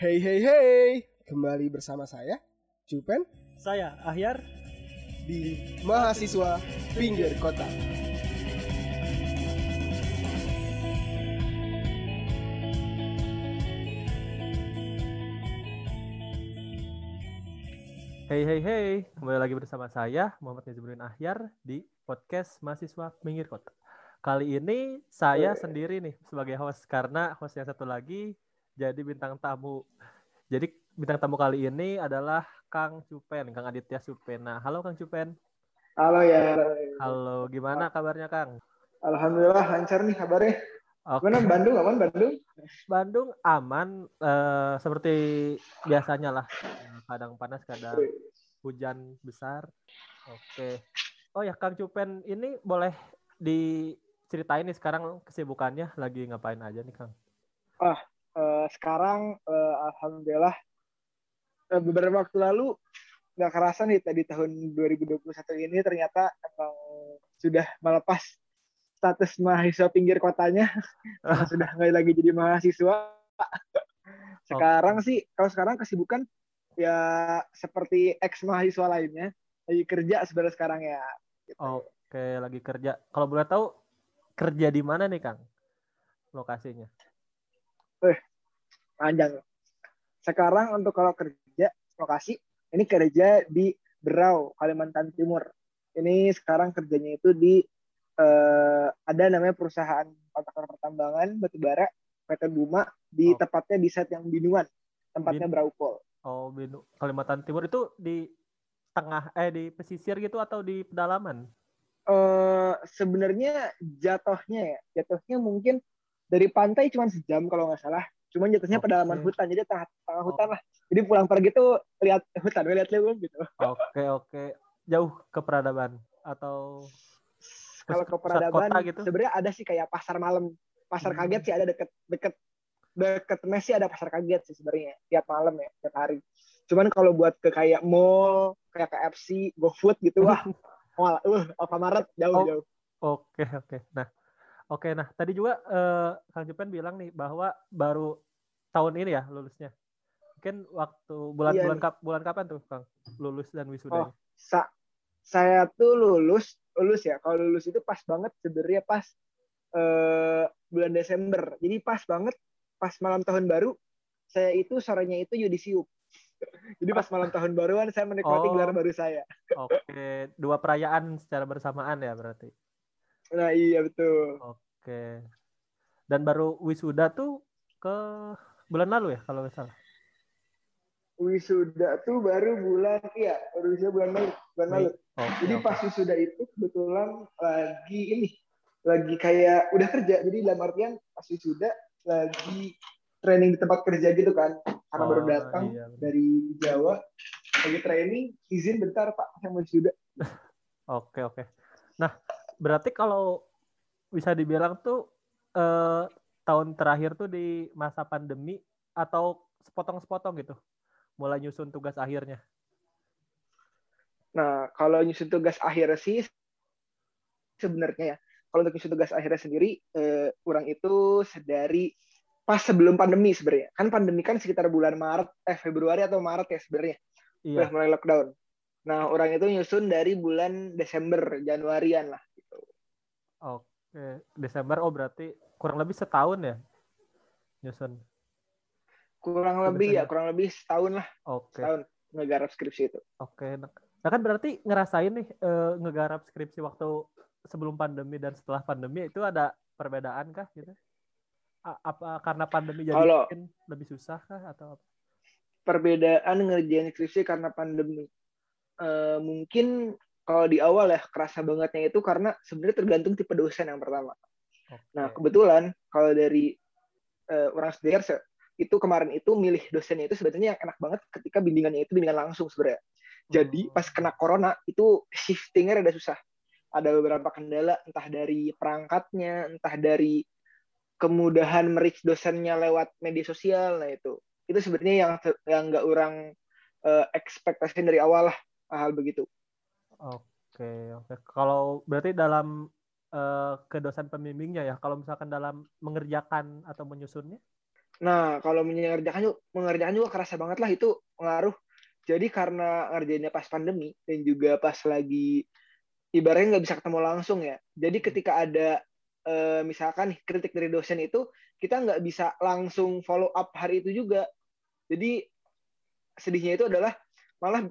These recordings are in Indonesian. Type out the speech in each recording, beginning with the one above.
Hey hey hey, kembali bersama saya Cupen Saya Ahyar. Di Mahasiswa Pinggir Kota. Hey hey hey, kembali lagi bersama saya Muhammad Nizamudin Ahyar di podcast Mahasiswa Pinggir Kota. Kali ini saya sendiri nih sebagai host karena host yang satu lagi jadi bintang tamu. Jadi bintang tamu kali ini adalah Kang Cupen, Kang Aditya Supena. Halo Kang Cupen. Halo ya. Halo, gimana kabarnya Kang? Alhamdulillah lancar nih kabarnya. Oke. Gimana Bandung aman Bandung? Bandung aman eh, seperti biasanya lah. Kadang panas, kadang hujan besar. Oke. Oh ya Kang Cupen ini boleh diceritain nih sekarang kesibukannya lagi ngapain aja nih Kang? Eh, sekarang eh, alhamdulillah eh, beberapa waktu lalu nggak kerasa nih tadi tahun 2021 ini ternyata emang sudah melepas status mahasiswa pinggir kotanya sudah nggak lagi jadi mahasiswa. Sekarang sih kalau sekarang kesibukan ya seperti ex mahasiswa lainnya lagi kerja sebenarnya sekarang ya. Gitu. Oke, lagi kerja. Kalau boleh tahu kerja di mana nih Kang? Lokasinya? Panjang. Sekarang untuk kalau kerja lokasi ini kerja di Berau, Kalimantan Timur. Ini sekarang kerjanya itu di eh, ada namanya perusahaan kontraktor pertambangan batubara PT Buma di Oh. tepatnya di set yang Binuan, tempatnya Bin- Braupol. Oh, Binu- Kalimantan Timur itu di tengah eh di pesisir gitu atau di pedalaman? Eh sebenarnya jatuhnya ya, jatuhnya mungkin dari pantai cuma sejam kalau nggak salah. Cuman jatuhnya Oke. pedalaman hutan, jadi tengah tengah Oh. hutan lah. Jadi pulang pergi tuh lihat hutan, lihat lihat gitu. Oke, oke. Jauh ke peradaban atau kalau ke peradaban gitu? sebenarnya ada sih kayak pasar malam pasar Hmm. kaget sih ada deket deket deket mes sih ada pasar kaget sih sebenarnya tiap malam ya tiap hari cuman kalau buat ke kayak mall kayak KFC GoFood gitu wah wah uh, Alfamart jauh Oh. jauh Oke, oke. Nah, oke. Nah, tadi juga eh, Kang Jupen bilang nih bahwa baru tahun ini ya lulusnya. Mungkin waktu bulan-bulan Iya. kap, bulan kapan tuh, Kang? Lulus dan wisuda. Oh. Sa saya tuh lulus lulus ya kalau lulus itu pas banget sebenarnya pas eh, bulan Desember jadi pas banget pas malam tahun baru saya itu sorenya itu yudisium jadi pas malam tahun baruan saya menikmati Oh. gelar baru saya Oke, dua perayaan secara bersamaan ya berarti. Nah iya betul Oke. Dan baru wisuda tuh ke bulan lalu ya kalau nggak salah. wisuda tuh baru bulan iya baru wisuda bulan Mei bulan Mei. lalu Oke, jadi oke. pas wisuda itu kebetulan lagi ini lagi kayak udah kerja jadi dalam artian pas wisuda lagi training di tempat kerja gitu kan karena baru Oh, datang iya, dari Jawa lagi training izin bentar pak saya mau wisuda Oke, oke. Nah, berarti kalau bisa dibilang tuh eh, tahun terakhir tuh di masa pandemi atau sepotong-sepotong gitu, mulai nyusun tugas akhirnya. nah kalau nyusun tugas akhir sih sebenarnya ya kalau untuk nyusun tugas akhirnya sendiri eh, kurang itu sedari pas sebelum pandemi sebenarnya kan pandemi kan sekitar bulan Maret eh Februari atau Maret ya sebenarnya Iya. udah mulai lockdown. Nah, orang itu nyusun dari bulan Desember, Januarian lah. Gitu. Oke, Desember. Oh, berarti kurang lebih setahun ya nyusun. Kurang lebih ya, biasanya. kurang lebih setahun lah, Oke, setahun ngegarap skripsi itu. oke. Nah, nah kan berarti ngerasain nih eh, ngegarap skripsi waktu sebelum pandemi dan setelah pandemi itu ada perbedaan kah gitu? A- apa karena pandemi jadi mungkin lebih susah kah atau apa? Perbedaan ngerjain skripsi karena pandemi. Eh, mungkin kalau di awal ya kerasa bangetnya itu karena sebenarnya tergantung tipe dosen yang pertama. Oke. Nah, kebetulan kalau dari eh, orang se- itu kemarin itu milih dosennya itu sebetulnya yang enak banget ketika bimbingannya itu bimbingan langsung sebenarnya. Jadi Hmm. pas kena corona itu shiftingnya rada susah. Ada beberapa kendala entah dari perangkatnya, entah dari kemudahan merich dosennya lewat media sosial. Nah itu itu sebenarnya yang yang nggak orang eh, ekspektasi dari awal lah hal begitu. Oke, oke. Kalau berarti dalam eh, ke dosen pembimbingnya ya, kalau misalkan dalam mengerjakan atau menyusunnya? Nah, kalau mengerjakan juga, mengerjakan juga kerasa banget lah itu pengaruh. Jadi karena ngerjainnya pas pandemi dan juga pas lagi ibaratnya nggak bisa ketemu langsung ya. Jadi ketika ada eh, misalkan nih kritik dari dosen itu kita nggak bisa langsung follow up hari itu juga. Jadi sedihnya itu adalah malah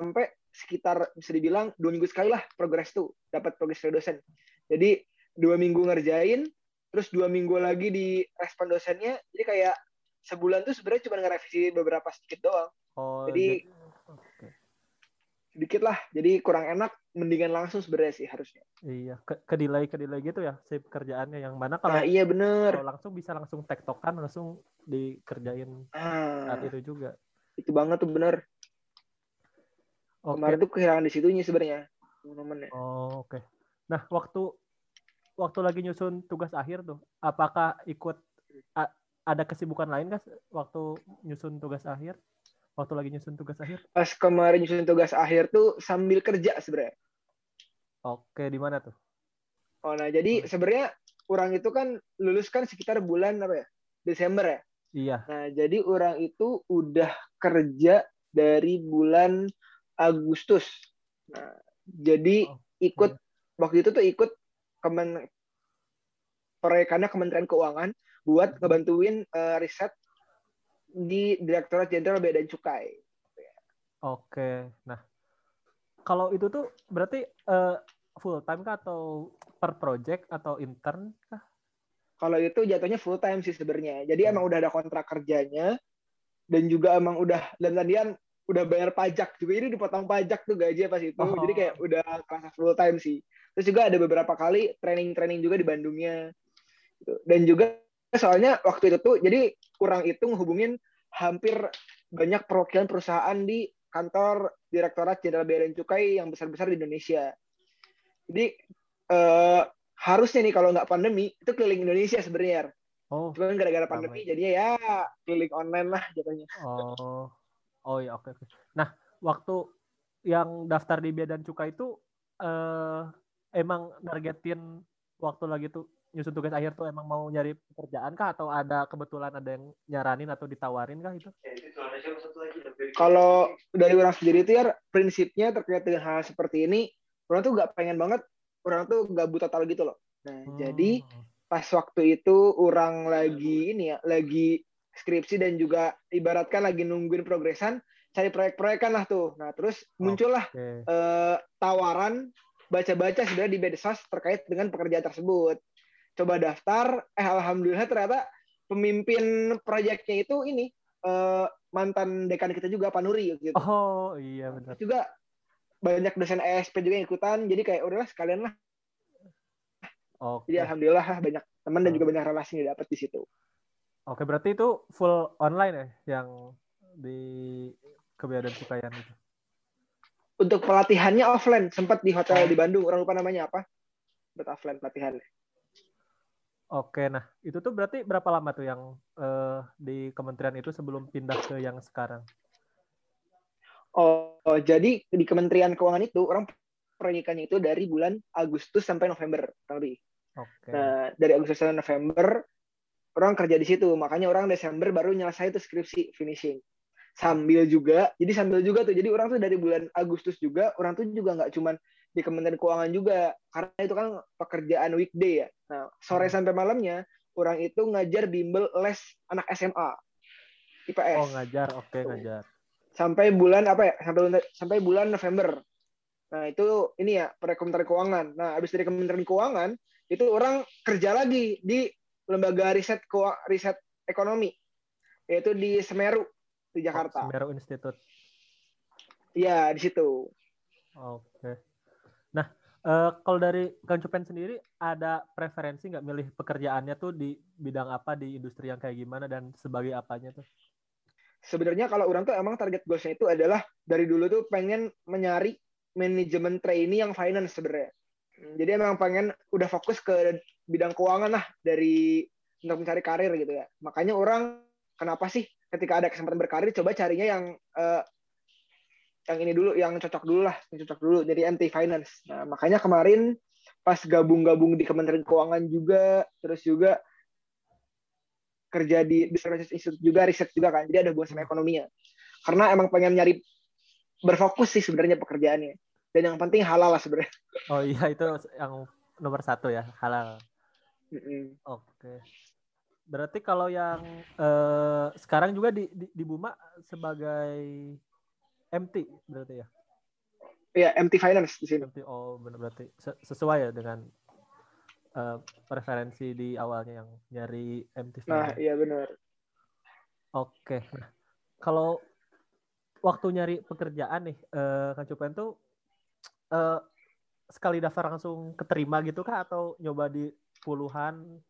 sampai sekitar bisa dibilang dua minggu sekali lah progres tuh dapat progres dari dosen. Jadi dua minggu ngerjain, terus dua minggu lagi di respon dosennya, jadi kayak sebulan tuh sebenarnya cuma ngerevisi beberapa sedikit doang. Oh, Jadi- oke. Sedikit lah, jadi kurang enak, mendingan langsung sebenarnya sih harusnya. Iya, ke, ke delay ke delay gitu ya si pekerjaannya yang mana kalau Nah iya bener. kalau langsung bisa langsung tektokan langsung dikerjain saat Ah, itu juga. itu banget tuh bener. Oke. Kemarin tuh kehilangan di situnya sebenarnya teman-teman ya. Oh, oke. Nah, waktu waktu lagi nyusun tugas akhir tuh, apakah ikut a- ada kesibukan lain kah waktu nyusun tugas akhir? Waktu lagi nyusun tugas akhir? Pas kemarin nyusun tugas akhir tuh sambil kerja sebenarnya. Oke, di mana tuh? Oh nah jadi sebenarnya orang itu kan lulus kan sekitar bulan apa ya? Desember ya. Iya. Nah jadi orang itu udah kerja dari bulan Agustus. Nah jadi Oh, ikut waktu itu tuh ikut kemen proyekannya Kementerian Keuangan buat ngebantuin eh, riset di Direktorat Jenderal Bea dan Cukai. Oke. Nah, kalau itu tuh berarti eh, full time kah atau per project atau intern kah? Kalau itu jatuhnya full time sih sebenarnya. Jadi Hmm. emang udah ada kontrak kerjanya dan juga emang udah dan tadian udah bayar pajak juga. Jadi dipotong pajak tuh gajinya pas itu. Oh. Jadi kayak udah kerasa full time sih. Terus juga ada beberapa kali training-training juga di Bandungnya. Gitu. Dan juga soalnya waktu itu tuh jadi kurang itu ngehubungin hampir banyak perwakilan perusahaan di kantor Direktorat Jenderal Bea dan Cukai yang besar-besar di Indonesia. Jadi eh, harusnya nih kalau nggak pandemi itu keliling Indonesia sebenarnya. Oh, Cuman gara-gara pandemi jadinya ya keliling online lah jatuhnya. oh, oh ya oke oke. Nah, waktu yang daftar di Bea dan Cukai itu eh emang nargetin waktu lagi tuh nyusun tugas akhir tuh emang mau nyari pekerjaan kah atau ada kebetulan ada yang nyaranin atau ditawarin kah itu? Kalau dari orang sendiri itu ya prinsipnya terkait dengan hal seperti ini, orang tuh nggak pengen banget, orang tuh nggak buta total gitu loh. Nah, Hmm. jadi pas waktu itu orang lagi ini ya, lagi skripsi dan juga ibaratkan lagi nungguin progresan, cari proyek-proyekan lah tuh. Nah, terus muncullah Oke. eh, tawaran baca-baca sebenarnya di medsos terkait dengan pekerjaan tersebut. Coba daftar, eh alhamdulillah ternyata pemimpin proyeknya itu ini eh, mantan dekan kita juga Pak Nuri gitu. Oh iya benar. Juga banyak dosen ESP juga yang ikutan, jadi kayak udahlah sekalian lah. Oke. Jadi alhamdulillah lah, banyak teman dan Oh. juga banyak relasi yang didapat di situ. Oke, berarti itu full online ya yang di Kebea dan Cukayan itu. Untuk pelatihannya offline, sempat di hotel di Bandung, orang lupa namanya apa. Buat offline pelatihannya. Oke, nah itu tuh berarti berapa lama tuh yang eh, di kementerian itu sebelum pindah ke yang sekarang? Oh, oh, jadi di Kementerian Keuangan itu orang proyekannya itu dari bulan Agustus sampai November kurang lebih. Oke. Nah, dari Agustus sampai November orang kerja di situ. Makanya orang Desember baru nyelesain tuh skripsi finishing. Sambil juga, jadi sambil juga tuh. Jadi orang tuh dari bulan Agustus juga, orang tuh juga nggak cuman di Kementerian Keuangan juga, karena itu kan pekerjaan weekday ya. Nah, sore Hmm. sampai malamnya orang itu ngajar bimbel les anak SMA, IPS Oh ngajar, oke ngajar. sampai bulan apa ya sampai bulan, sampai bulan November. Nah itu ini ya Kementerian Keuangan. Nah habis dari Kementerian Keuangan itu orang kerja lagi di lembaga riset riset ekonomi yaitu di Semeru di Jakarta. Oh, Semeru Institute. Iya di situ. Oke. Nah, eh, kalau dari Kang Cupen sendiri ada preferensi nggak milih pekerjaannya tuh di bidang apa, di industri yang kayak gimana dan sebagai apanya tuh? Sebenarnya kalau orang tuh emang target goalsnya itu adalah dari dulu tuh pengen menyari manajemen trainee yang finance sebenarnya. Hmm, Jadi emang pengen udah fokus ke bidang keuangan lah dari untuk mencari karir gitu ya. Makanya orang kenapa sih ketika ada kesempatan berkarir coba carinya yang eh, yang ini dulu, yang cocok dulu lah, yang cocok dulu. Jadi MT Finance. Nah makanya kemarin pas gabung-gabung di Kementerian Keuangan juga, terus juga kerja di Research Institute juga riset juga kan jadi ada hubungan sama ekonominya karena emang pengen nyari berfokus sih sebenarnya pekerjaannya dan yang penting halal lah sebenarnya Oh iya itu yang nomor satu ya halal. Oke. Berarti kalau yang eh, sekarang juga di, di di Buma sebagai MT berarti ya. ya MT Finance di sini MT oh benar berarti Se- sesuai ya dengan eh, preferensi di awalnya yang nyari MT. nah finance. iya benar Oke. Nah, kalau waktu nyari pekerjaan nih, eh, Kang Cupen tuh eh, sekali daftar langsung keterima gitu kah atau nyoba di puluhan,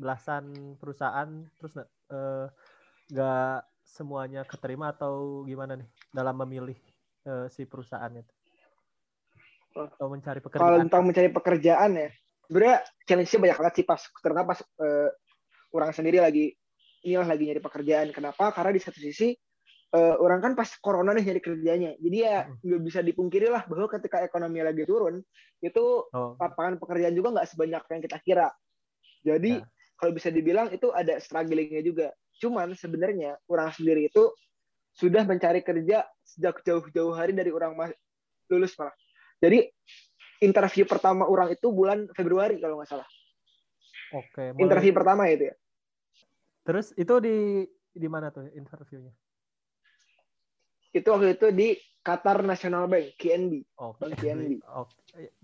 belasan perusahaan terus nggak eh, nggak semuanya keterima atau gimana nih dalam memilih eh, si perusahaannya? tuh? Oh. Atau mencari kalau pekerjaan? tentang mencari pekerjaan ya sebenarnya challenge-nya banyak banget sih pas ternyata pas eh, orang sendiri lagi inilah lagi nyari pekerjaan kenapa karena di satu sisi eh, orang kan pas corona nih nyari kerjanya jadi ya Mm. nggak bisa dipungkiri lah bahwa ketika ekonomi lagi turun itu Oh, lapangan pekerjaan juga nggak sebanyak yang kita kira jadi Ya. kalau bisa dibilang itu ada strugglingnya juga cuman sebenarnya orang sendiri itu sudah mencari kerja sejak jauh-jauh hari dari orang lulus malah jadi interview pertama orang itu bulan Februari kalau nggak salah oke. mulai- interview pertama itu ya Terus itu di di mana tuh interviewnya? Itu waktu itu di Qatar National Bank KNB Oh, Bank PNB. oh,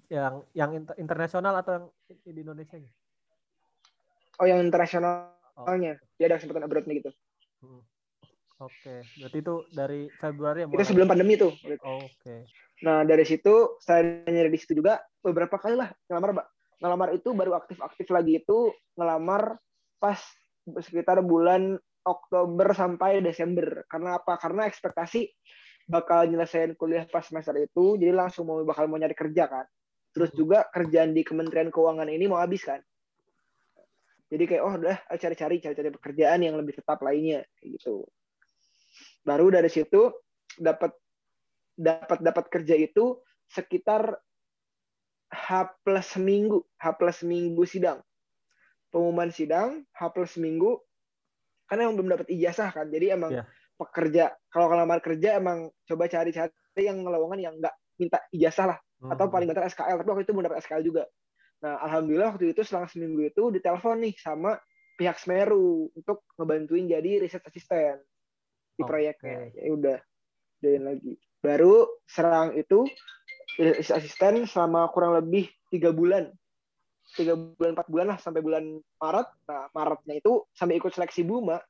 yang yang inter- internasional atau yang di Indonesia nya? oh yang internasionalnya Oh. dia ada kesempatan abroadnya gitu Hmm. Oke, berarti itu dari Februari ya itu sebelum pandemi tuh Oh, Oke. Nah dari situ saya nyari di situ juga beberapa kali lah ngelamar mbak. Ngelamar itu baru aktif-aktif lagi itu ngelamar pas sekitar bulan Oktober sampai Desember. Karena apa? Karena ekspektasi bakal nyelesain kuliah pas semester itu, jadi langsung mau bakal mau nyari kerja kan. Terus juga kerjaan di Kementerian Keuangan ini mau habis kan. Jadi kayak oh udah ayo cari-cari cari-cari pekerjaan yang lebih tetap lainnya gitu. Baru dari situ dapat dapat dapat kerja itu sekitar H plus seminggu, H plus seminggu sidang. Pengumuman sidang, H plus seminggu, karena emang belum dapat ijazah kan, jadi emang Iya. pekerja, kalau ngelamar kerja emang coba cari-cari yang lowongan yang nggak minta ijazah lah, atau Hmm. paling banter SKL, tapi waktu itu belum dapat SKL juga. Nah, alhamdulillah waktu itu selang seminggu itu ditelepon nih sama pihak Semeru untuk ngebantuin jadi riset asisten di Oke. proyeknya. Ya udah, join lagi. Baru serang itu riset asisten selama kurang lebih tiga bulan, tiga bulan empat bulan lah sampai bulan Maret. Nah, Maretnya itu sampai ikut seleksi Buma.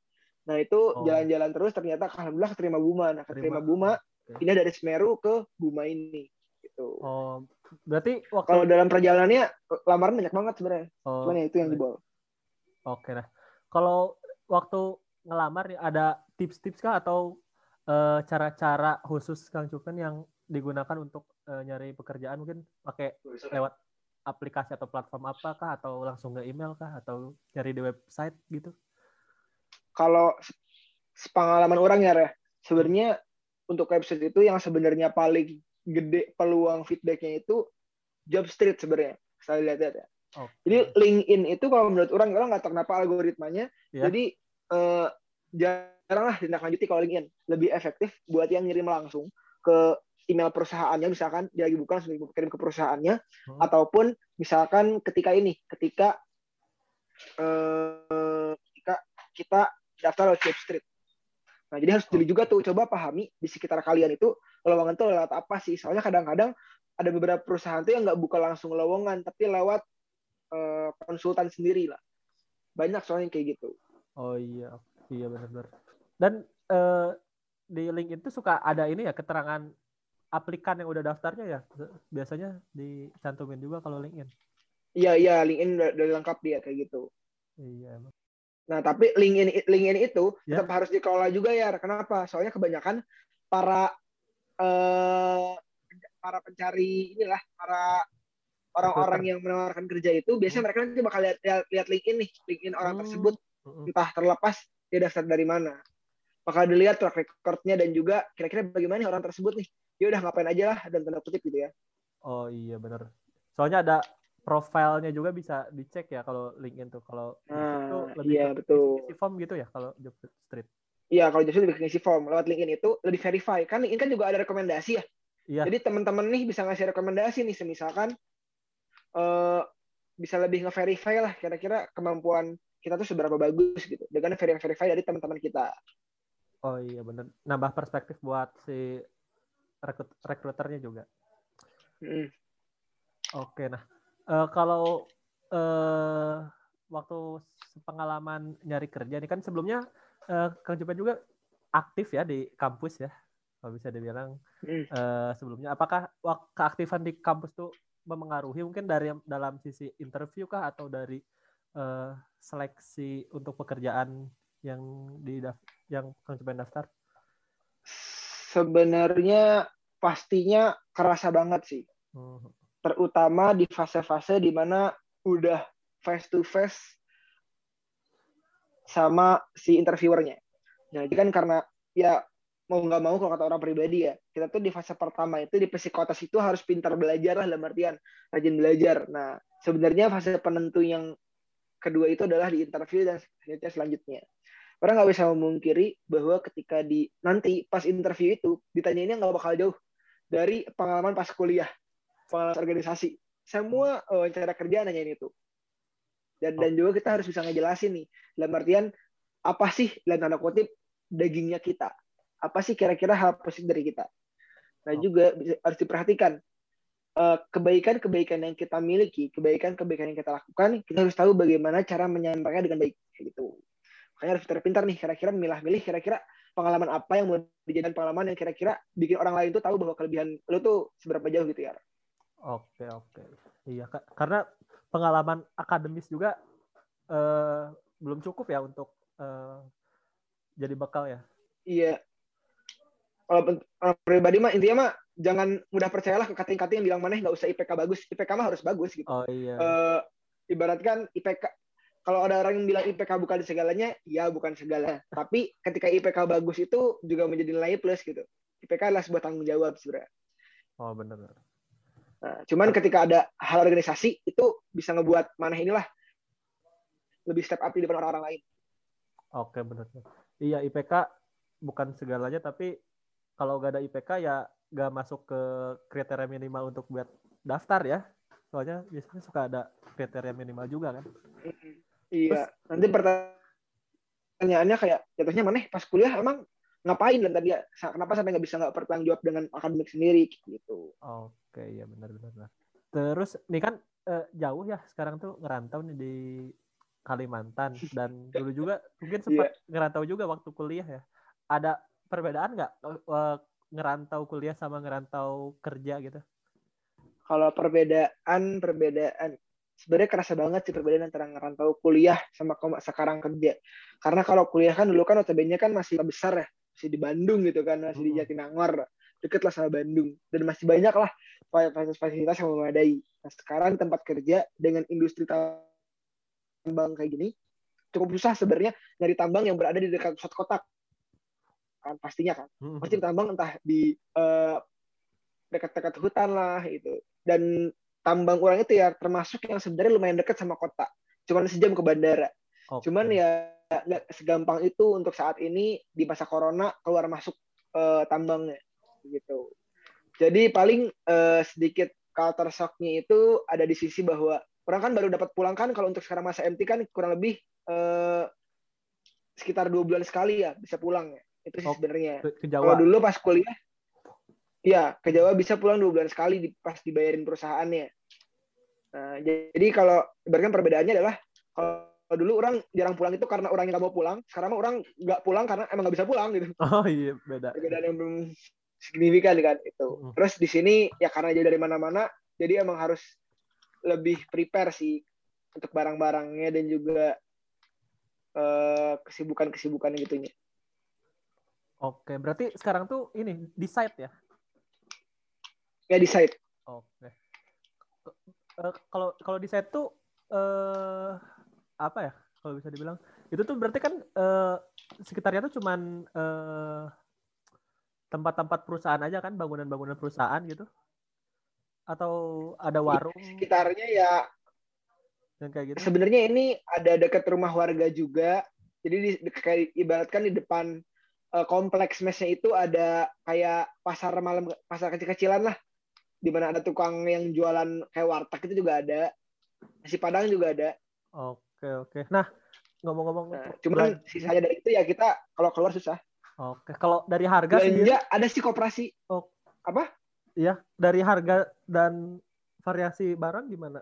Nah itu Oh. jalan-jalan terus ternyata alhamdulillah keterima Buma. Nah keterima Terima. Buma, Oke. pindah dari Semeru ke Buma ini. Gitu. Oh, berarti waktu Kalau dalam perjalanannya lamaran banyak banget sebenarnya. oh, Cuman ya itu yang jebol. Oke nah. Kalau waktu ngelamar ada tips-tips kah atau eh, cara-cara khusus Kang Cupen yang digunakan untuk eh, nyari pekerjaan mungkin pakai lewat aplikasi atau platform apakah atau langsung ke email kah atau nyari di website gitu? Kalau sepengalaman orang ya, sebenarnya untuk website itu yang sebenarnya paling gede peluang feedbacknya itu job street sebenarnya. Saya lihat-lihat ya. Oke. Jadi LinkedIn itu kalau menurut orang, orang nggak tahu kenapa algoritmanya. Ya. Jadi eh, jarang lah ditindaklanjuti kalau LinkedIn. Lebih efektif buat yang ngirim langsung ke email perusahaannya, misalkan dia lagi buka langsung kirim ke perusahaannya, Hmm. ataupun misalkan ketika ini, ketika eh, ketika kita daftar lewat job street. Nah, jadi harus jeli juga tuh, coba pahami di sekitar kalian itu lowongan tuh lewat apa sih? Soalnya kadang-kadang ada beberapa perusahaan tuh yang nggak buka langsung lowongan, tapi lewat eh, konsultan sendiri lah. Banyak soalnya kayak gitu. Oh iya, iya benar-benar. Dan eh, di LinkedIn itu suka ada ini ya keterangan aplikan yang udah daftarnya ya. Biasanya dicantumin juga kalau LinkedIn. Iya, iya, LinkedIn udah, udah lengkap dia kayak gitu. Iya emang. Nah, tapi LinkedIn LinkedIn itu Ya. tetap harus dikelola juga ya. Kenapa? Soalnya kebanyakan para eh para pencari inilah para orang-orang yang menawarkan kerja itu biasanya mereka nanti bakal lihat lihat, lihat LinkedIn nih, LinkedIn orang Hmm. tersebut Mm-mm. entah terlepas dia daftar dari mana. Bakal dilihat track recordnya dan juga kira-kira bagaimana nih orang tersebut nih. Dia udah ngapain aja lah dan tanda kutip gitu ya. Oh iya benar. Soalnya ada profilnya juga bisa dicek ya kalau LinkedIn tuh. Kalau Nah, itu lebih iya, ke betul. isi form gitu ya kalau job street. Iya, kalau justru lebih ke ngisi form lewat LinkedIn itu lebih verify. Kan LinkedIn kan juga ada rekomendasi ya. Iya. Jadi teman-teman nih bisa ngasih rekomendasi nih, semisalkan eh bisa lebih nge-verify lah kira-kira kemampuan kita tuh seberapa bagus gitu. Dengan verify dari teman-teman kita. Oh iya bener. Nambah perspektif buat si rekrut rekruternya juga. Mm. Oke, nah eh, kalau eh waktu pengalaman nyari kerja nih kan sebelumnya eh, Kang Jupen juga aktif ya di kampus ya, kalau bisa dibilang Mm. eh, sebelumnya. Apakah keaktifan di kampus tuh memengaruhi mungkin dari dalam sisi interview kah atau dari eh, seleksi untuk pekerjaan yang di yang Kang Jupen daftar? Sebenarnya pastinya kerasa banget sih. Hmm. Terutama di fase-fase di mana udah face to face sama si interviewernya. Nah, Jadi kan karena ya mau nggak mau kalau kata orang pribadi ya, kita tuh di fase pertama itu di psikotes itu harus pintar belajar lah dalam artian rajin belajar. Nah, sebenarnya fase penentu yang kedua itu adalah di interview dan selanjutnya. Orang nggak bisa memungkiri bahwa ketika di nanti pas interview itu ditanyainnya nggak bakal jauh dari pengalaman pas kuliah, pengalaman organisasi. Semua eh, wawancara kerja nanyain itu. Dan dan juga kita harus bisa ngejelasin nih, dalam artian apa sih dalam tanda kutip dagingnya kita? Apa sih kira-kira hal positif dari kita? Nah Oh. juga harus diperhatikan eh, kebaikan-kebaikan yang kita miliki, kebaikan-kebaikan yang kita lakukan, kita harus tahu bagaimana cara menyampaikannya dengan baik gitu. Makanya harus pintar-pintar nih, kira-kira milah-milih, kira-kira pengalaman apa yang mau dijadikan pengalaman yang kira-kira bikin orang lain tuh tahu bahwa kelebihan lu tuh seberapa jauh gitu ya. Oke oke. Iya Kak. karena pengalaman akademis juga eh, belum cukup ya untuk eh, jadi bekal ya. Iya. Kalau pribadi mah intinya mah jangan mudah percayalah ke kating-kating yang bilang mana nggak usah IPK bagus. IPK mah harus bagus gitu. Oh iya. Eh, ibaratkan IPK kalau ada orang yang bilang IPK bukan segalanya, ya bukan segala. Tapi ketika IPK bagus itu juga menjadi nilai plus gitu. IPK adalah sebuah tanggung jawab sebenarnya. oh benar. Nah, cuman ketika ada hal organisasi itu bisa ngebuat mana inilah lebih step up di depan orang-orang lain. Oke benar. benar. Iya IPK bukan segalanya tapi kalau gak ada IPK ya gak masuk ke kriteria minimal untuk buat daftar ya. Soalnya biasanya suka ada kriteria minimal juga kan. Iya. Nanti pertanyaannya kayak jatuhnya mana pas kuliah emang ngapain dan tadi ya, kenapa sampai nggak bisa nggak bertanggung jawab dengan akademik sendiri gitu. Oke, iya benar benar. benar. Terus nih kan eh, jauh ya sekarang tuh ngerantau nih di Kalimantan dan dulu juga mungkin sempat ngerantau juga waktu kuliah ya. Ada perbedaan nggak eh, ngerantau kuliah sama ngerantau kerja gitu? Kalau perbedaan perbedaan sebenarnya kerasa banget sih perbedaan antara ngerantau kuliah sama sekarang kerja. Karena kalau kuliah kan dulu kan notabene kan masih besar ya, masih di Bandung gitu kan, masih di. Jatinangor, deket lah sama Bandung dan masih banyak lah fasilitas-fasilitas yang memadai. Nah sekarang tempat kerja dengan industri tambang kayak gini cukup susah sebenarnya nyari tambang yang berada di dekat pusat kota kan pastinya kan pasti tambang entah di eh, dekat-dekat hutan lah itu dan tambang orang itu ya termasuk yang sebenarnya lumayan dekat sama kota. Cuman sejam ke bandara. Oke. cuman ya nggak segampang itu untuk saat ini di masa corona keluar masuk eh, tambangnya gitu. Jadi paling eh, sedikit culture shocknya itu ada di sisi bahwa orang kan baru dapat pulang kan kalau untuk sekarang masa MT kan kurang lebih eh, sekitar dua bulan sekali ya bisa pulang ya. Itu sih Oh, sebenarnya. Kalau dulu pas kuliah, ya ke Jawa bisa pulang dua bulan sekali di, pas dibayarin perusahaannya. Nah, jadi kalau ibaratkan perbedaannya adalah kalau dulu orang jarang pulang itu karena orangnya nggak mau pulang, sekarang mah orang nggak pulang karena emang nggak bisa pulang gitu. Oh iya beda. Perbedaan yang belum signifikan kan itu. Mm. Terus di sini ya karena jauh dari mana-mana, jadi emang harus lebih prepare sih untuk barang-barangnya dan juga eh, kesibukan-kesibukan gitunya. Oke, berarti sekarang tuh ini decide ya. Ya decide. Oke. Eh, Kalau kalau decide tuh eh apa ya? Kalau bisa dibilang itu tuh berarti kan eh, sekitarnya tuh cuman eh, tempat-tempat perusahaan aja kan, bangunan-bangunan perusahaan gitu? Atau ada warung? sekitarnya ya yang kayak gitu sebenarnya ini ada dekat rumah warga juga. Jadi di, di- kayak ibaratkan di depan eh, kompleks mesnya itu ada kayak pasar malam, pasar kecil-kecilan lah, di mana ada tukang yang jualan kayak warteg itu juga ada, nasi padang juga ada. oke oke nah ngomong-ngomong Nah, cuman belan- sisanya dari itu ya kita kalau keluar susah. oke kalau dari harga sendiri Belanja ada sih koperasi. Oh. Apa? ya dari harga dan variasi barang gimana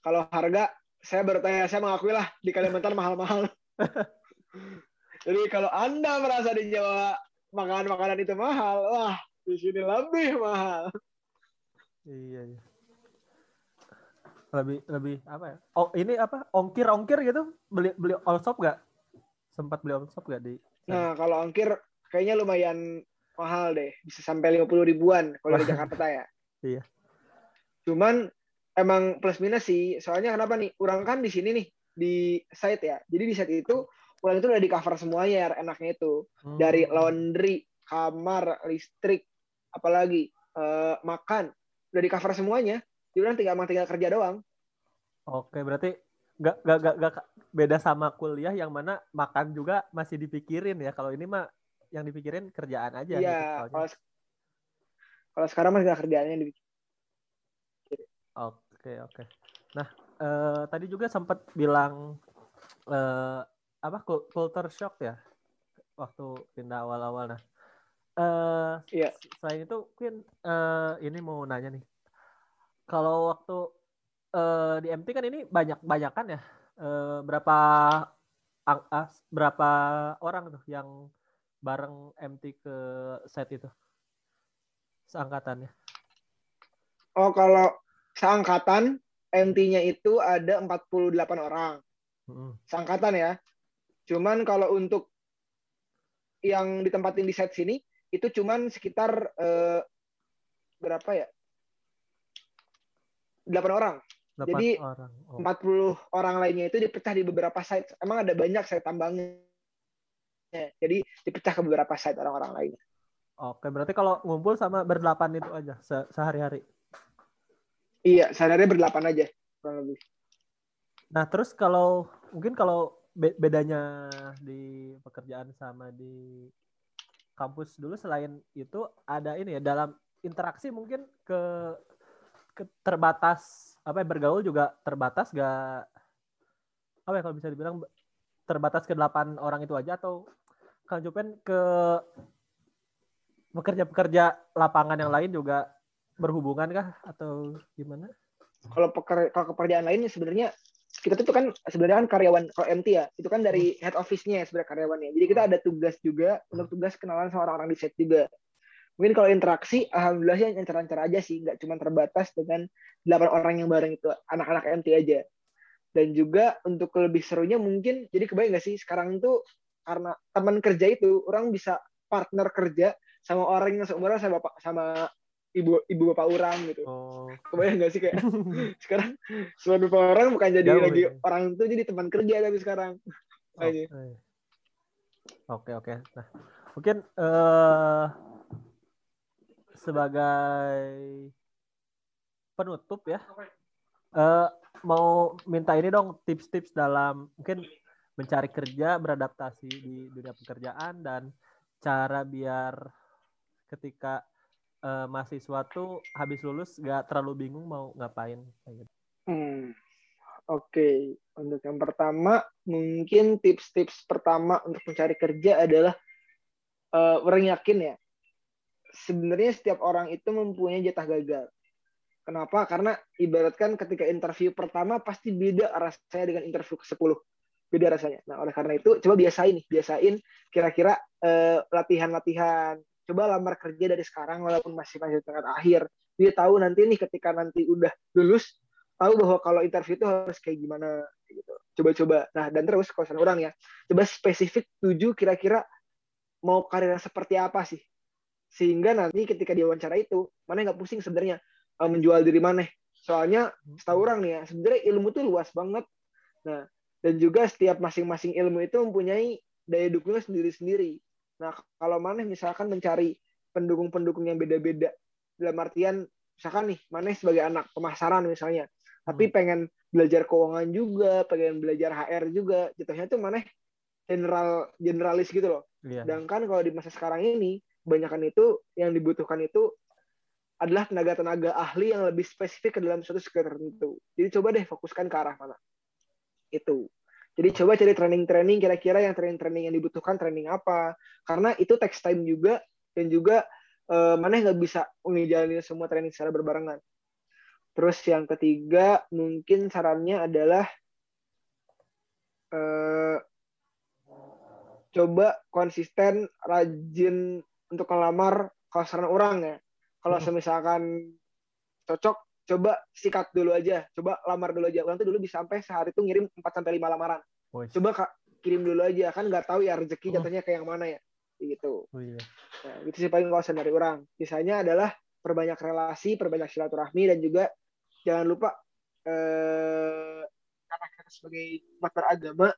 Kalau harga saya bertanya, saya mengakui lah di Kalimantan mahal-mahal. Jadi kalau Anda merasa di Jawa makanan-makanan itu mahal, wah di sini lebih mahal. iya iya lebih lebih apa ya oh ini apa ongkir ongkir gitu beli beli all shop gak sempat beli all shop gak di Nah, kalau ongkir kayaknya lumayan mahal deh, bisa sampai 50 ribuan kalau di Jakarta ya. Iya. Cuman emang plus minus sih, soalnya kenapa nih? Urang kan di sini nih di site ya. Jadi di site itu urang itu udah di cover semuanya ya enaknya itu. Hmm. Dari laundry, kamar, listrik, apalagi eh, makan, udah di cover semuanya. Orang tinggal emang tinggal kerja doang. Oke, berarti gak, gak, gak, gak beda sama kuliah yang mana makan juga masih dipikirin ya. Kalau ini mah yang dipikirin kerjaan aja. gitu, Iya, soalnya. kalau kalau sekarang mah tinggal kerjaannya di Oke, oke. Nah, eh, tadi juga sempat bilang eh, apa cul- culture shock ya waktu pindah awal-awal. Nah, eh Iya. selain itu, Queen, eh, ini mau nanya nih. Kalau waktu eh, di MT kan ini banyak banyakan ya. Eh, berapa ang- ah, berapa orang tuh yang bareng MT ke set itu? Seangkatannya. Oh, kalau seangkatan MT-nya itu ada 48 orang. Mm-mm. Seangkatan ya. Cuman kalau untuk yang ditempatin di set sini itu cuman sekitar eh, berapa ya? 8 orang. Delapan Jadi, orang. Oh. 40 orang lainnya itu dipecah di beberapa site. Emang ada banyak site tambangnya. Jadi dipecah ke beberapa site orang-orang lainnya. Oke, berarti kalau ngumpul sama berdelapan itu aja se- sehari-hari. Iya, sehari berdelapan aja kurang lebih. Nah, terus kalau mungkin kalau be- bedanya di pekerjaan sama di kampus dulu selain itu ada ini ya dalam interaksi mungkin ke, ke terbatas apa ya bergaul juga terbatas gak apa ya kalau bisa dibilang terbatas ke delapan orang itu aja atau Kang Jupen ke pekerja-pekerja lapangan yang lain juga berhubungan kah atau gimana? kalau peker, kalau pekerjaan lainnya sebenarnya kita tuh kan sebenarnya kan karyawan kalau MT ya. Itu kan dari head office-nya ya sebenarnya karyawannya. Jadi kita ada tugas juga untuk tugas kenalan sama orang-orang di set juga. Mungkin kalau interaksi alhamdulillah sih lancar-lancar aja sih. Nggak cuma terbatas dengan delapan orang yang bareng itu anak-anak MT aja. Dan juga untuk lebih serunya mungkin jadi kebayang nggak sih sekarang tuh karena teman kerja itu orang bisa partner kerja sama orang yang seumuran sama bapak sama ibu ibu bapak orang gitu Oh. kebayang nggak sih kayak sekarang suami orang bukan jadi Jauh, lagi ya. orang tuh jadi teman kerja tapi sekarang. Oke. Oke oke. Nah, mungkin eh sebagai penutup ya, eh mau minta ini dong tips-tips dalam mungkin mencari kerja, beradaptasi di dunia pekerjaan dan cara biar ketika eh, mahasiswa tuh habis lulus gak terlalu bingung mau ngapain. gitu. Hmm. Oke, untuk yang pertama mungkin tips-tips pertama untuk mencari kerja adalah eh, orang yakin ya. Sebenarnya setiap orang itu mempunyai jatah gagal. Kenapa? Karena ibaratkan ketika interview pertama pasti beda rasanya dengan interview ke-10. Beda rasanya. Nah, oleh karena itu coba biasain nih, biasain kira-kira eh, latihan-latihan. Coba lamar kerja dari sekarang walaupun masih masih tingkat akhir. Dia tahu nanti nih ketika nanti udah lulus tahu bahwa kalau interview itu harus kayak gimana gitu. Coba-coba. Nah, dan terus misalnya orang ya, coba spesifik tuju kira-kira mau karirnya seperti apa sih. Sehingga nanti ketika diwawancara itu, mana nggak pusing sebenarnya eh, menjual diri mana. Soalnya setahu orang nih ya, sebenarnya ilmu tuh luas banget. Nah, dan juga setiap masing-masing ilmu itu mempunyai daya dukungnya sendiri-sendiri. Nah, kalau mana misalkan mencari pendukung-pendukung yang beda-beda, dalam artian misalkan nih, mana sebagai anak pemasaran misalnya, tapi Hmm. pengen belajar keuangan juga, pengen belajar HR juga. Jatuhnya tuh mana general generalis gitu loh. Iya. Sedangkan kalau di masa sekarang ini, kebanyakan itu yang dibutuhkan itu adalah tenaga-tenaga ahli yang lebih spesifik ke dalam suatu skill tertentu. Jadi coba deh fokuskan ke arah mana. Itu. Jadi coba cari training-training kira-kira yang training-training yang dibutuhkan training apa. Karena itu text time juga dan juga eh, mana nggak bisa ngejalanin semua training secara berbarengan. Terus yang ketiga mungkin sarannya adalah eh, coba konsisten rajin untuk ngelamar kalau saran orang ya. Kalau Hmm. semisalkan cocok coba sikat dulu aja, coba lamar dulu aja. Orang tuh dulu bisa sampai sehari tuh ngirim 4 sampai 5 lamaran. Wih. Coba Kak kirim dulu aja kan nggak tahu ya rezeki Hmm. jatuhnya kayak yang mana ya. Gitu. Oh, iya. Nah, itu sih paling kalau dari orang. Sisanya adalah perbanyak relasi, perbanyak silaturahmi dan juga jangan lupa eh karena kita sebagai umat beragama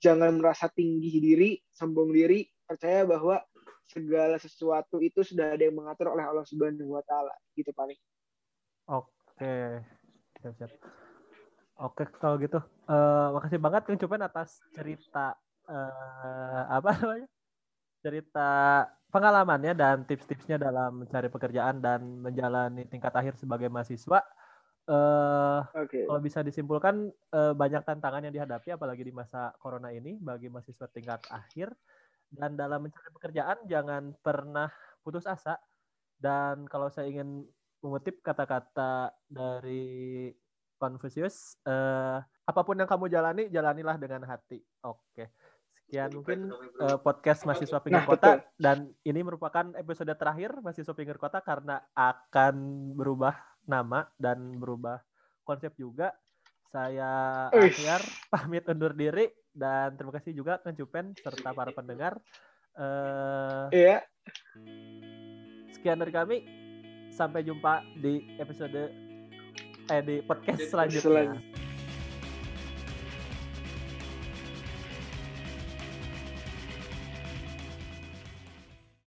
jangan merasa tinggi diri, sombong diri, percaya bahwa segala sesuatu itu sudah ada yang mengatur oleh Allah Subhanahu wa taala. Gitu paling. Oke. Siap, siap. Oke, kalau gitu. eh makasih banget Kang Cupen atas cerita eh apa namanya? Cerita pengalamannya dan tips-tipsnya dalam mencari pekerjaan dan menjalani tingkat akhir sebagai mahasiswa. Eh Oke. kalau bisa disimpulkan eh, banyak tantangan yang dihadapi apalagi di masa corona ini bagi mahasiswa tingkat akhir dan dalam mencari pekerjaan jangan pernah putus asa dan kalau saya ingin mengutip kata-kata dari Confucius eh, apa pun yang kamu jalani jalanilah dengan hati oke sekian mungkin eh, podcast mahasiswa pinggir Nah, kota betul. dan ini merupakan episode terakhir mahasiswa pinggir kota karena akan berubah nama dan berubah konsep juga. Saya akhir pamit undur diri dan terima kasih juga Kang Cupen serta para pendengar. Eh, Iya. sekian dari kami. Sampai jumpa di episode eh di podcast selanjutnya. Selanjutnya.